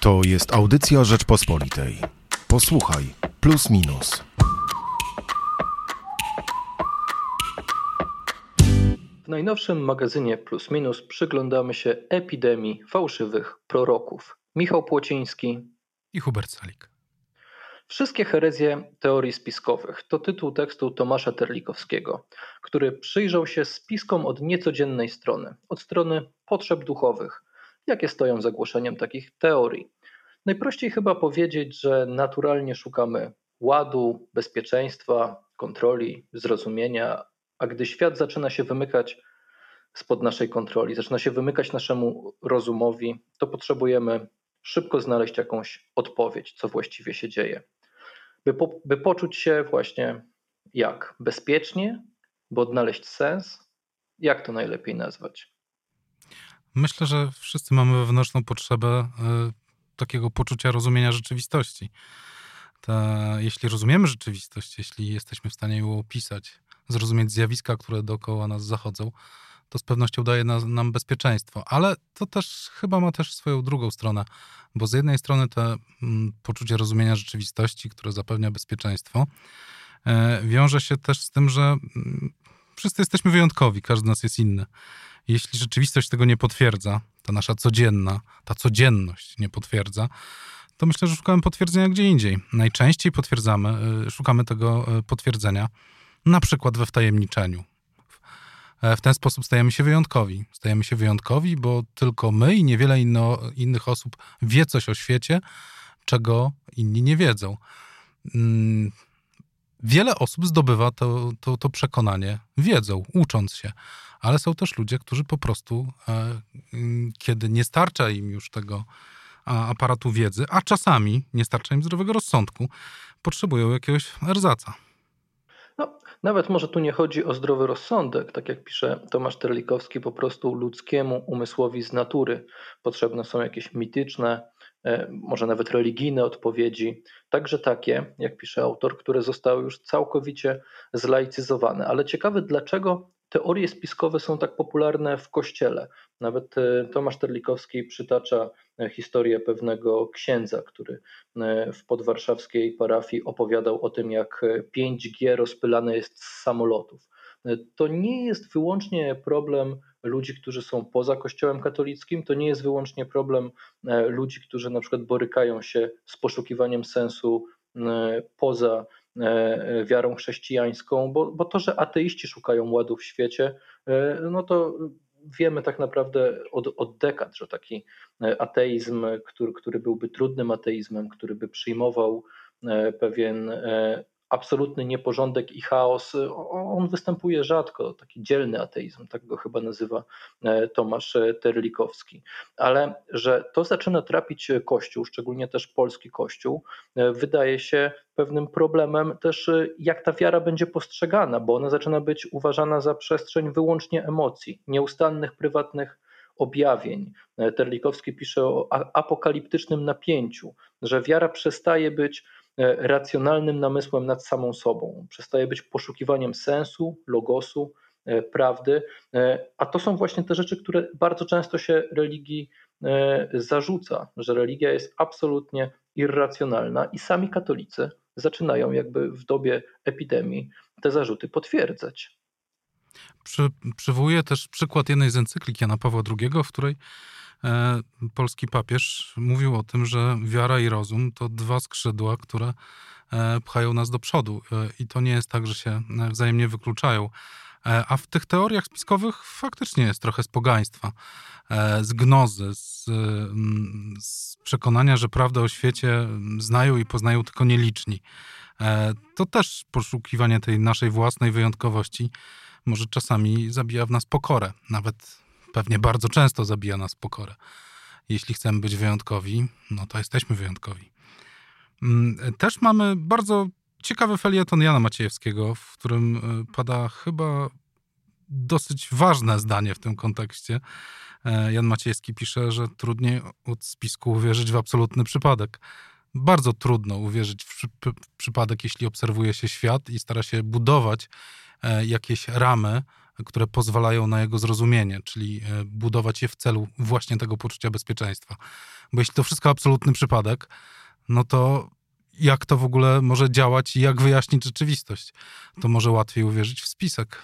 To jest audycja Rzeczpospolitej. Posłuchaj, plus minus. W najnowszym magazynie Plus Minus przyglądamy się epidemii fałszywych proroków. Michał Płociński i Hubert Salik. Wszystkie herezje teorii spiskowych to tytuł tekstu Tomasza Terlikowskiego, który przyjrzał się spiskom od niecodziennej strony, od strony potrzeb duchowych, jakie stoją za głoszeniem takich teorii. Najprościej chyba powiedzieć, że naturalnie szukamy ładu, bezpieczeństwa, kontroli, zrozumienia, a gdy świat zaczyna się wymykać spod naszej kontroli, zaczyna się wymykać naszemu rozumowi, to potrzebujemy szybko znaleźć jakąś odpowiedź, co właściwie się dzieje. By, po, by poczuć się właśnie jak? Bezpiecznie, by odnaleźć sens? Jak to najlepiej nazwać? Myślę, że wszyscy mamy wewnętrzną potrzebę y, takiego poczucia rozumienia rzeczywistości. Ta, jeśli rozumiemy rzeczywistość, jeśli jesteśmy w stanie ją opisać, zrozumieć zjawiska, które dookoła nas zachodzą, to z pewnością daje nam bezpieczeństwo. Ale to też chyba ma też swoją drugą stronę, bo z jednej strony to mm, poczucie rozumienia rzeczywistości, które zapewnia bezpieczeństwo, e, wiąże się też z tym, że mm, wszyscy jesteśmy wyjątkowi, każdy z nas jest inny. Jeśli rzeczywistość tego nie potwierdza, ta nasza codzienna, ta codzienność nie potwierdza, to myślę, że szukamy potwierdzenia gdzie indziej. Najczęściej potwierdzamy, e, szukamy tego e, potwierdzenia na przykład we wtajemniczeniu. E, w ten sposób stajemy się wyjątkowi. Stajemy się wyjątkowi, bo tylko my i niewiele inno, innych osób wie coś o świecie, czego inni nie wiedzą. Mm, wiele osób zdobywa to, to, to przekonanie wiedzą, ucząc się, ale są też ludzie, którzy po prostu, e, mm, kiedy nie starcza im już tego aparatu wiedzy, a czasami nie starcza im zdrowego rozsądku, potrzebują jakiegoś erzaca. No, nawet może tu nie chodzi o zdrowy rozsądek, tak jak pisze Tomasz Terlikowski, po prostu ludzkiemu umysłowi z natury potrzebne są jakieś mityczne, e, może nawet religijne odpowiedzi, także takie, jak pisze autor, które zostały już całkowicie zlaicyzowane. Ale ciekawe, dlaczego teorie spiskowe są tak popularne w kościele. Nawet e, Tomasz Terlikowski przytacza e, historię pewnego księdza, który e, w podwarszawskiej parafii opowiadał o tym, jak 5G rozpylane jest z samolotów. To nie jest wyłącznie problem ludzi, którzy są poza Kościołem katolickim, to nie jest wyłącznie problem ludzi, którzy na przykład borykają się z poszukiwaniem sensu poza wiarą chrześcijańską, bo, bo to, że ateiści szukają ładu w świecie, e, no to wiemy tak naprawdę od, od dekad, że taki ateizm, który, który byłby trudnym ateizmem, który by przyjmował pewien absolutny nieporządek i chaos, on występuje rzadko, taki dzielny ateizm, tak go chyba nazywa e, Tomasz Terlikowski. Ale że to zaczyna trapić Kościół, szczególnie też polski Kościół, e, wydaje się pewnym problemem też, e, jak ta wiara będzie postrzegana, bo ona zaczyna być uważana za przestrzeń wyłącznie emocji, nieustannych, prywatnych objawień. Terlikowski pisze o apokaliptycznym napięciu, że wiara przestaje być racjonalnym namysłem nad samą sobą. Przestaje być poszukiwaniem sensu, logosu, e, prawdy, e, a to są właśnie te rzeczy, które bardzo często się religii zarzuca, że religia jest absolutnie irracjonalna i sami katolicy zaczynają jakby w dobie epidemii te zarzuty potwierdzać. Przy, przywołuję też przykład jednej z encyklik Jana Pawła II, w której E, polski papież mówił o tym, że wiara i rozum to dwa skrzydła, które e, pchają nas do przodu. E, I to nie jest tak, że się wzajemnie wykluczają. A w tych teoriach spiskowych faktycznie jest trochę z pogaństwa, z gnozy, z, z, przekonania, że prawdę o świecie znają i poznają tylko nieliczni. To też poszukiwanie tej naszej własnej wyjątkowości może czasami zabija w nas pokorę, nawet pewnie bardzo często zabija nas pokorę. Jeśli chcemy być wyjątkowi, no to jesteśmy wyjątkowi. Mm, też mamy bardzo ciekawy felieton Jana Maciejewskiego, w którym e, pada chyba dosyć ważne zdanie w tym kontekście. E, Jan Maciejewski pisze, że trudniej od spisku uwierzyć w absolutny przypadek. Bardzo trudno uwierzyć w, przypadek, jeśli obserwuje się świat i stara się budować e, jakieś ramy które pozwalają na jego zrozumienie, czyli budować je w celu właśnie tego poczucia bezpieczeństwa. Bo jeśli to wszystko absolutny przypadek, no to jak to w ogóle może działać i jak wyjaśnić rzeczywistość? To może łatwiej uwierzyć w spisek.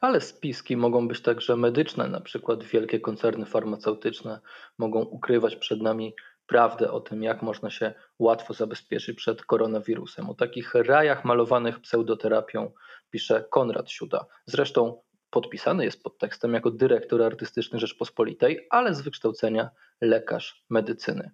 Ale spiski mogą być także medyczne, na przykład wielkie koncerny farmaceutyczne mogą ukrywać przed nami prawdę o tym, jak można się łatwo zabezpieczyć przed koronawirusem. O takich rajach malowanych pseudoterapią pisze Konrad Siuda. Zresztą podpisany jest pod tekstem jako dyrektor artystyczny Rzeczpospolitej, ale z wykształcenia lekarz medycyny.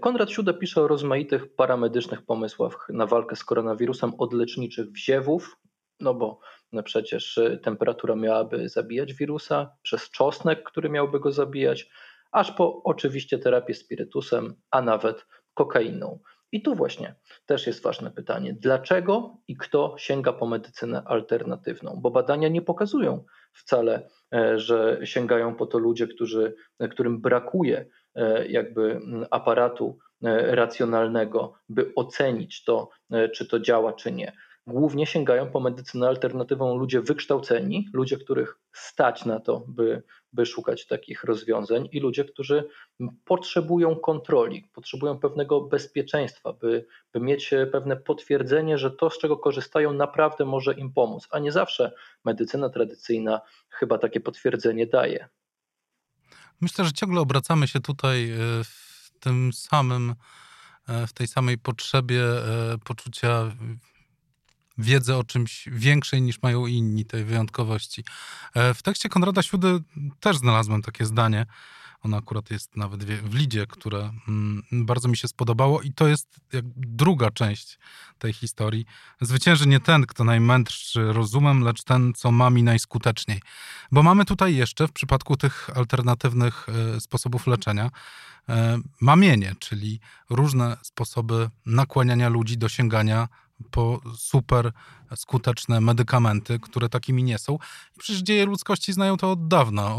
Konrad Siuda pisze o rozmaitych paramedycznych pomysłach na walkę z koronawirusem od leczniczych wziewów, no bo no przecież temperatura miałaby zabijać wirusa, przez czosnek, który miałby go zabijać, aż po oczywiście terapię spirytusem, a nawet kokainą. I tu właśnie też jest ważne pytanie, dlaczego i kto sięga po medycynę alternatywną? Bo badania nie pokazują wcale, e, że sięgają po to ludzie, którzy, którym brakuje e, jakby aparatu e, racjonalnego, by ocenić to, czy to działa, czy nie głównie sięgają po medycynę alternatywną ludzie wykształceni, ludzie, których stać na to, by, by szukać takich rozwiązań, i ludzie, którzy potrzebują kontroli, potrzebują pewnego bezpieczeństwa, by, by mieć pewne potwierdzenie, że to, z czego korzystają, naprawdę może im pomóc. A nie zawsze medycyna tradycyjna chyba takie potwierdzenie daje. Myślę, że ciągle obracamy się tutaj e, w tym samym, e, w tej samej potrzebie e, poczucia wiedzę o czymś większej niż mają inni, tej wyjątkowości. E, w tekście Konrada Siudy też znalazłem takie zdanie. Ono akurat jest nawet w Lidzie, które mm, bardzo mi się spodobało i to jest jak druga część tej historii. Zwycięży nie ten, kto najmędrszy rozumem, lecz ten, co mami najskuteczniej. Bo mamy tutaj jeszcze w przypadku tych alternatywnych e, sposobów leczenia e, mamienie, czyli różne sposoby nakłaniania ludzi do sięgania po super skuteczne medykamenty, które takimi nie są. Przecież dzieje ludzkości znają to od dawna.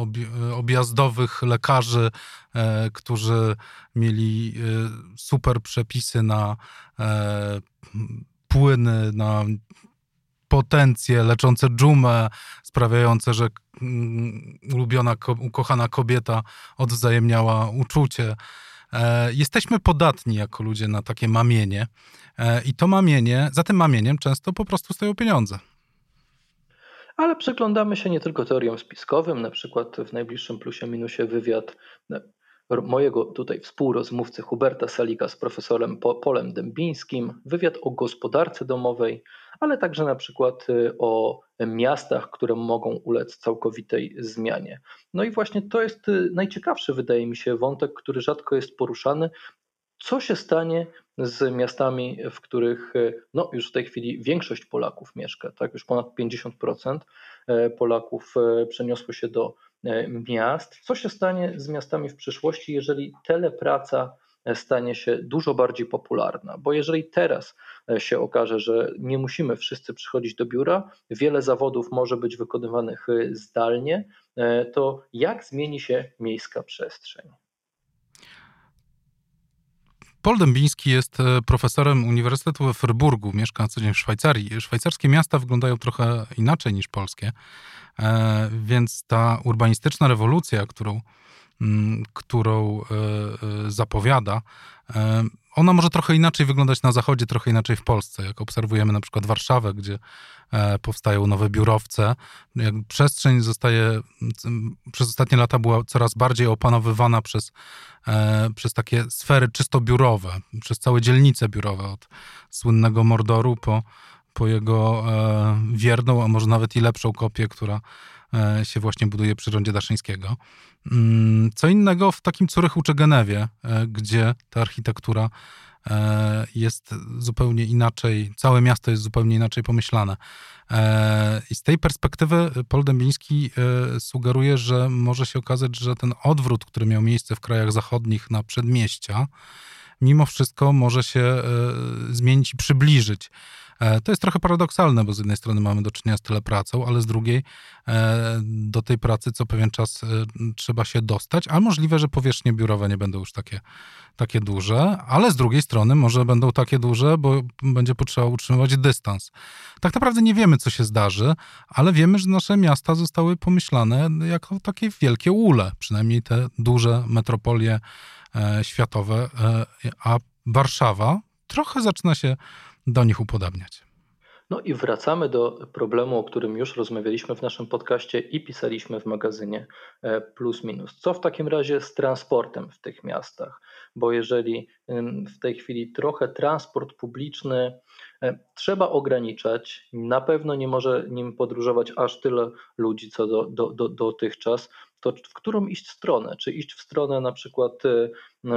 objazdowych lekarzy, e, którzy mieli e, super przepisy na e, płyny, na potencje leczące dżumę, sprawiające, że mm, ulubiona, ukochana kobieta odwzajemniała uczucie. E, jesteśmy podatni jako ludzie na takie mamienie e, i to mamienie, za tym mamieniem często po prostu stoją pieniądze. Ale przyglądamy się nie tylko teoriom spiskowym, na przykład w najbliższym plusie minusie wywiad e, mojego tutaj współrozmówcy Huberta Salika z profesorem Polem Dębińskim, wywiad o gospodarce domowej, ale także na przykład y, o miastach, które mogą ulec całkowitej zmianie. No i właśnie to jest y, najciekawszy, wydaje mi się, wątek, który rzadko jest poruszany. Co się stanie z miastami, w których y, no, już w tej chwili większość Polaków mieszka, tak? Już ponad 50% Polaków przeniosło się do miast. Co się stanie z miastami w przyszłości, jeżeli telepraca stanie się dużo bardziej popularna. Bo jeżeli teraz e, się okaże, że nie musimy wszyscy przychodzić do biura, wiele zawodów może być wykonywanych e, zdalnie, e, to jak zmieni się miejska przestrzeń? Paul Dębiński jest profesorem Uniwersytetu we Fryburgu, mieszka na co dzień w Szwajcarii. Szwajcarskie miasta wyglądają trochę inaczej niż polskie, więc ta urbanistyczna rewolucja, którą którą e, e, zapowiada, e, ona może trochę inaczej wyglądać na zachodzie, trochę inaczej w Polsce. Jak obserwujemy na przykład Warszawę, gdzie powstają nowe biurowce, jak przestrzeń zostaje, przez ostatnie lata była coraz bardziej opanowywana przez, przez takie sfery czysto biurowe, przez całe dzielnice biurowe, od słynnego Mordoru po, po jego wierną, a może nawet i lepszą kopię, która się właśnie buduje przy rondzie Daszyńskiego. Mm, co innego w takim Curychu czy Genewie, e, gdzie ta architektura e, jest zupełnie inaczej, całe miasto jest zupełnie inaczej pomyślane. I z tej perspektywy Paul Dębiński sugeruje, że może się okazać, że ten odwrót, który miał miejsce w krajach zachodnich na przedmieścia, mimo wszystko może się zmienić i przybliżyć. E, to jest trochę paradoksalne, bo z jednej strony mamy do czynienia z tyle pracą, ale z drugiej e, do tej pracy co pewien czas e, trzeba się dostać, a możliwe, że powierzchnie biurowe nie będą już takie, takie duże, ale z drugiej strony może będą takie duże, bo będzie potrzeba utrzymywać dystans. Tak naprawdę nie wiemy, co się zdarzy, ale wiemy, że nasze miasta zostały pomyślane jako takie wielkie ule, przynajmniej te duże metropolie światowe, a Warszawa trochę zaczyna się do nich upodabniać. No i wracamy do problemu, o którym już rozmawialiśmy w naszym podcaście i pisaliśmy w magazynie e, Plus Minus. Co w takim razie z transportem w tych miastach? Bo jeżeli w tej chwili trochę transport publiczny e, trzeba ograniczać, na pewno nie może nim podróżować aż tyle ludzi co do, do, do, dotychczas, to w którą iść stronę? Czy iść w stronę na przykład, y, y,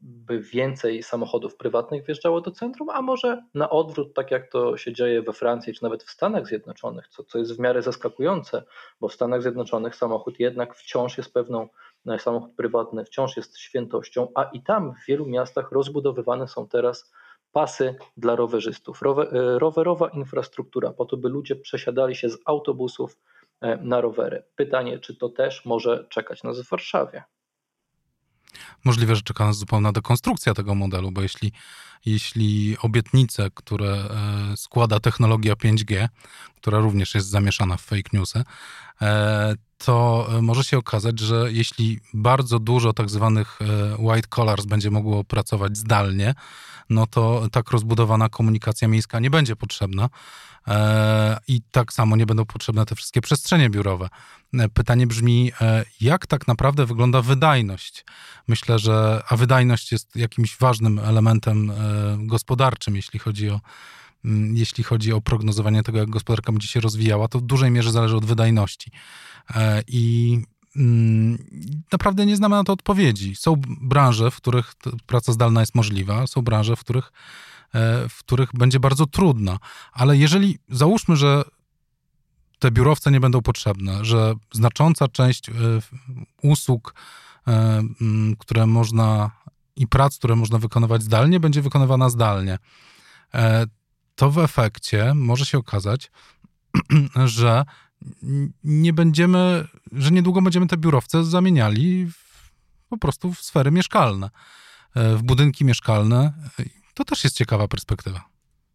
by więcej samochodów prywatnych wjeżdżało do centrum, a może na odwrót, tak jak to się dzieje we Francji, czy nawet w Stanach Zjednoczonych, co, co jest w miarę zaskakujące, bo w Stanach Zjednoczonych samochód jednak wciąż jest pewną, no, samochód prywatny wciąż jest świętością, a i tam w wielu miastach rozbudowywane są teraz pasy dla rowerzystów, y, rowerowa infrastruktura, po to, by ludzie przesiadali się z autobusów E, na rowery. Pytanie, czy to też może czekać nas w Warszawie? Możliwe, że czeka nas zupełna dekonstrukcja tego modelu, bo jeśli, jeśli obietnice, które e, składa technologia 5G, która również jest zamieszana w fake newsy, e, to może się okazać, że jeśli bardzo dużo tak zwanych white collars będzie mogło pracować zdalnie, no to tak rozbudowana komunikacja miejska nie będzie potrzebna, E, i tak samo nie będą potrzebne te wszystkie przestrzenie biurowe. E, pytanie brzmi, e, jak tak naprawdę wygląda wydajność? Myślę, że a wydajność jest jakimś ważnym elementem gospodarczym, jeśli chodzi o mm, jeśli chodzi o prognozowanie tego, jak gospodarka będzie się rozwijała, to w dużej mierze zależy od wydajności. I mm, naprawdę nie znamy na to odpowiedzi. Są branże, w których praca zdalna jest możliwa, są branże, w których E, w których będzie bardzo trudna. Ale jeżeli załóżmy, że te biurowce nie będą potrzebne, że znacząca część e, usług, e, które można i prac, które można wykonywać zdalnie, będzie wykonywana zdalnie, to w efekcie może się okazać, że nie będziemy, że niedługo będziemy te biurowce zamieniali w, po prostu w sfery mieszkalne, w budynki mieszkalne to też jest ciekawa perspektywa.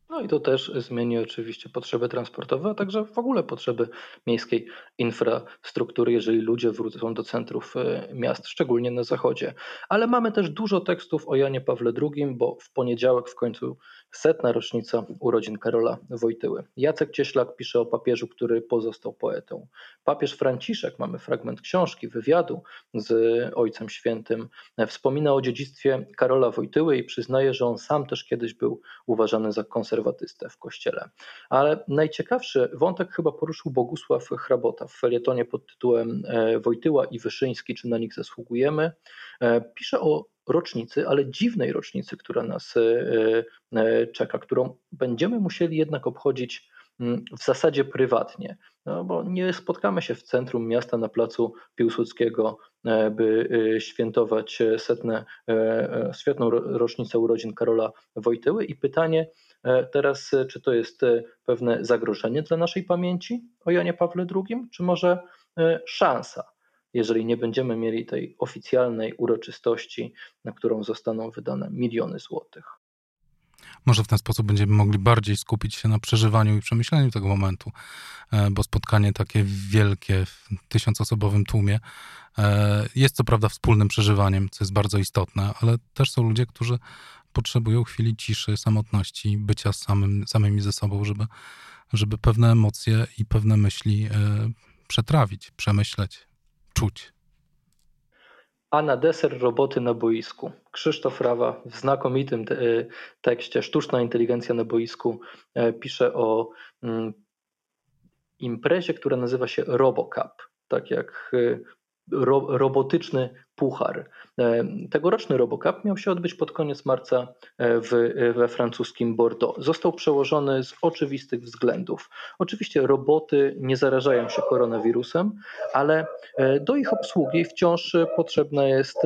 No i to też zmieni oczywiście potrzeby transportowe, a także w ogóle potrzeby miejskiej infrastruktury, jeżeli ludzie wrócą do centrów e, miast, szczególnie na zachodzie. Ale mamy też dużo tekstów o Janie Pawle II, bo w poniedziałek w końcu setna rocznica urodzin Karola Wojtyły. Jacek Cieślak pisze o papieżu, który pozostał poetą. Papież Franciszek, mamy fragment książki, wywiadu z Ojcem Świętym, wspomina o dziedzictwie Karola Wojtyły i przyznaje, że on sam też kiedyś był uważany za konserwatystę w kościele. Ale najciekawszy wątek chyba poruszył Bogusław Hrabota w felietonie pod tytułem e, Wojtyła i Wyszyński, czy na nich zasługujemy. E, pisze o rocznicy, ale dziwnej rocznicy, która nas e, czeka, którą będziemy musieli jednak obchodzić w zasadzie prywatnie, no bo nie spotkamy się w centrum miasta na placu Piłsudskiego, e, by świętować setne, świetną rocznicę urodzin Karola Wojtyły i pytanie teraz, czy to jest pewne zagrożenie dla naszej pamięci o Janie Pawle II, czy może szansa? jeżeli nie będziemy mieli tej oficjalnej uroczystości, na którą zostaną wydane miliony złotych. Może w ten sposób będziemy mogli bardziej skupić się na przeżywaniu i przemyśleniu tego momentu, e, bo spotkanie takie wielkie w tysiącosobowym tłumie e, jest co prawda wspólnym przeżywaniem, co jest bardzo istotne, ale też są ludzie, którzy potrzebują chwili ciszy, samotności, bycia samym, samymi ze sobą, żeby, żeby pewne emocje i pewne myśli e, przetrawić, przemyśleć, czuć. A na deser roboty na boisku. Krzysztof Rawa w znakomitym te y, tekście Sztuczna inteligencja na boisku e, pisze o mm, imprezie, która nazywa się RoboCup. Tak jak y, ro, robotyczny puchar. E, tegoroczny RoboCup miał się odbyć pod koniec marca e, w, we francuskim Bordeaux. Został przełożony z oczywistych względów. Oczywiście roboty nie zarażają się koronawirusem, ale e, do ich obsługi wciąż potrzebna jest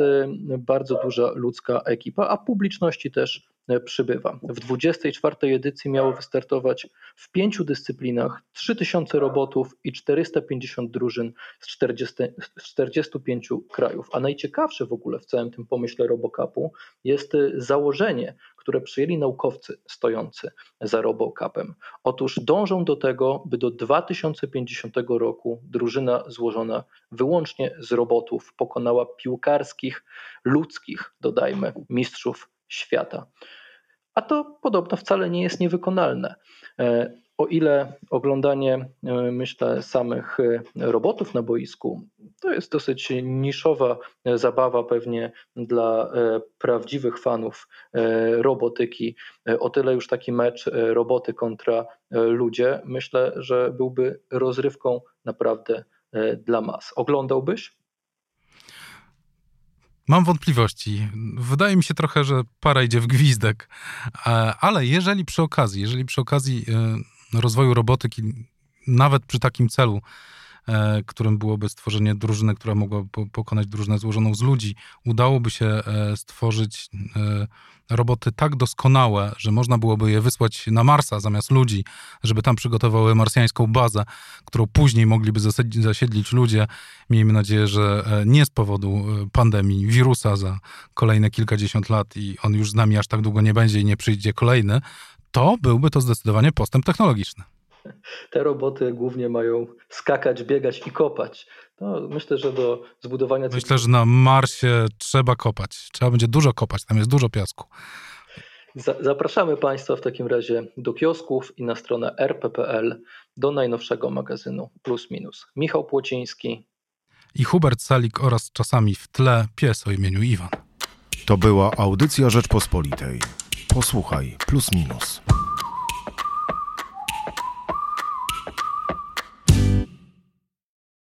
bardzo duża ludzka ekipa, a publiczności też e, przybywa. W 24 edycji miało wystartować w pięciu dyscyplinach 3000 robotów i 450 drużyn z, 40, z 45 krajów. A najciekawsze w ogóle w całym tym pomyśle RoboCupu jest e, założenie, które przyjęli naukowcy stojący za RoboCupem. Otóż dążą do tego, by do 2050 roku drużyna złożona wyłącznie z robotów pokonała piłkarskich, ludzkich, dodajmy, mistrzów świata. A to podobno wcale nie jest niewykonalne. E, o ile oglądanie, e, myślę, samych e, robotów na boisku to jest dosyć niszowa zabawa pewnie dla prawdziwych fanów robotyki, o tyle już taki mecz roboty kontra ludzie, myślę, że byłby rozrywką naprawdę dla mas. Oglądałbyś? Mam wątpliwości. Wydaje mi się trochę, że para idzie w gwizdek, ale jeżeli przy okazji, jeżeli przy okazji rozwoju robotyki, nawet przy takim celu, e, którym byłoby stworzenie drużyny, która mogłaby pokonać drużynę złożoną z ludzi, udałoby się e, stworzyć e, roboty tak doskonałe, że można byłoby je wysłać na Marsa zamiast ludzi, żeby tam przygotowały marsjańską bazę, którą później mogliby zasiedlić ludzie. Miejmy nadzieję, że nie z powodu pandemii, wirusa za kolejne kilkadziesiąt lat i on już z nami aż tak długo nie będzie i nie przyjdzie kolejny, to byłby to zdecydowanie postęp technologiczny. Te roboty głównie mają skakać, biegać i kopać. No, myślę, że do zbudowania. Myślę, że na Marsie trzeba kopać. Trzeba będzie dużo kopać, tam jest dużo piasku. Zapraszamy Państwa w takim razie do kiosków i na stronę rp.pl do najnowszego magazynu Plus Minus. Michał Płociński i Hubert Salik oraz czasami w tle pies o imieniu Iwan. To była audycja Rzeczpospolitej. Posłuchaj, plus minus.